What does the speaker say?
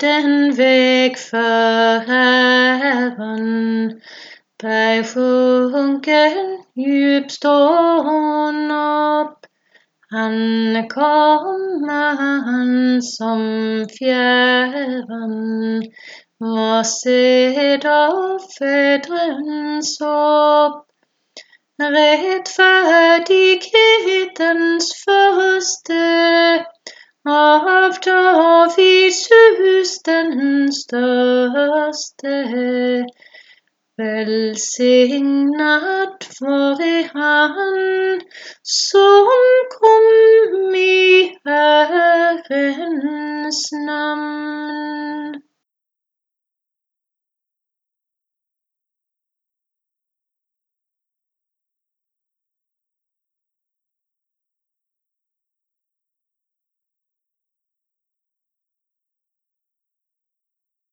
den væk for Herren, bag funken djup stående op. Han kommer han som fjern, hvor sætter fædrens op. Retfærdighedens første, av Davids hus den störste. Välsignad vare han som kom i Herrens namn.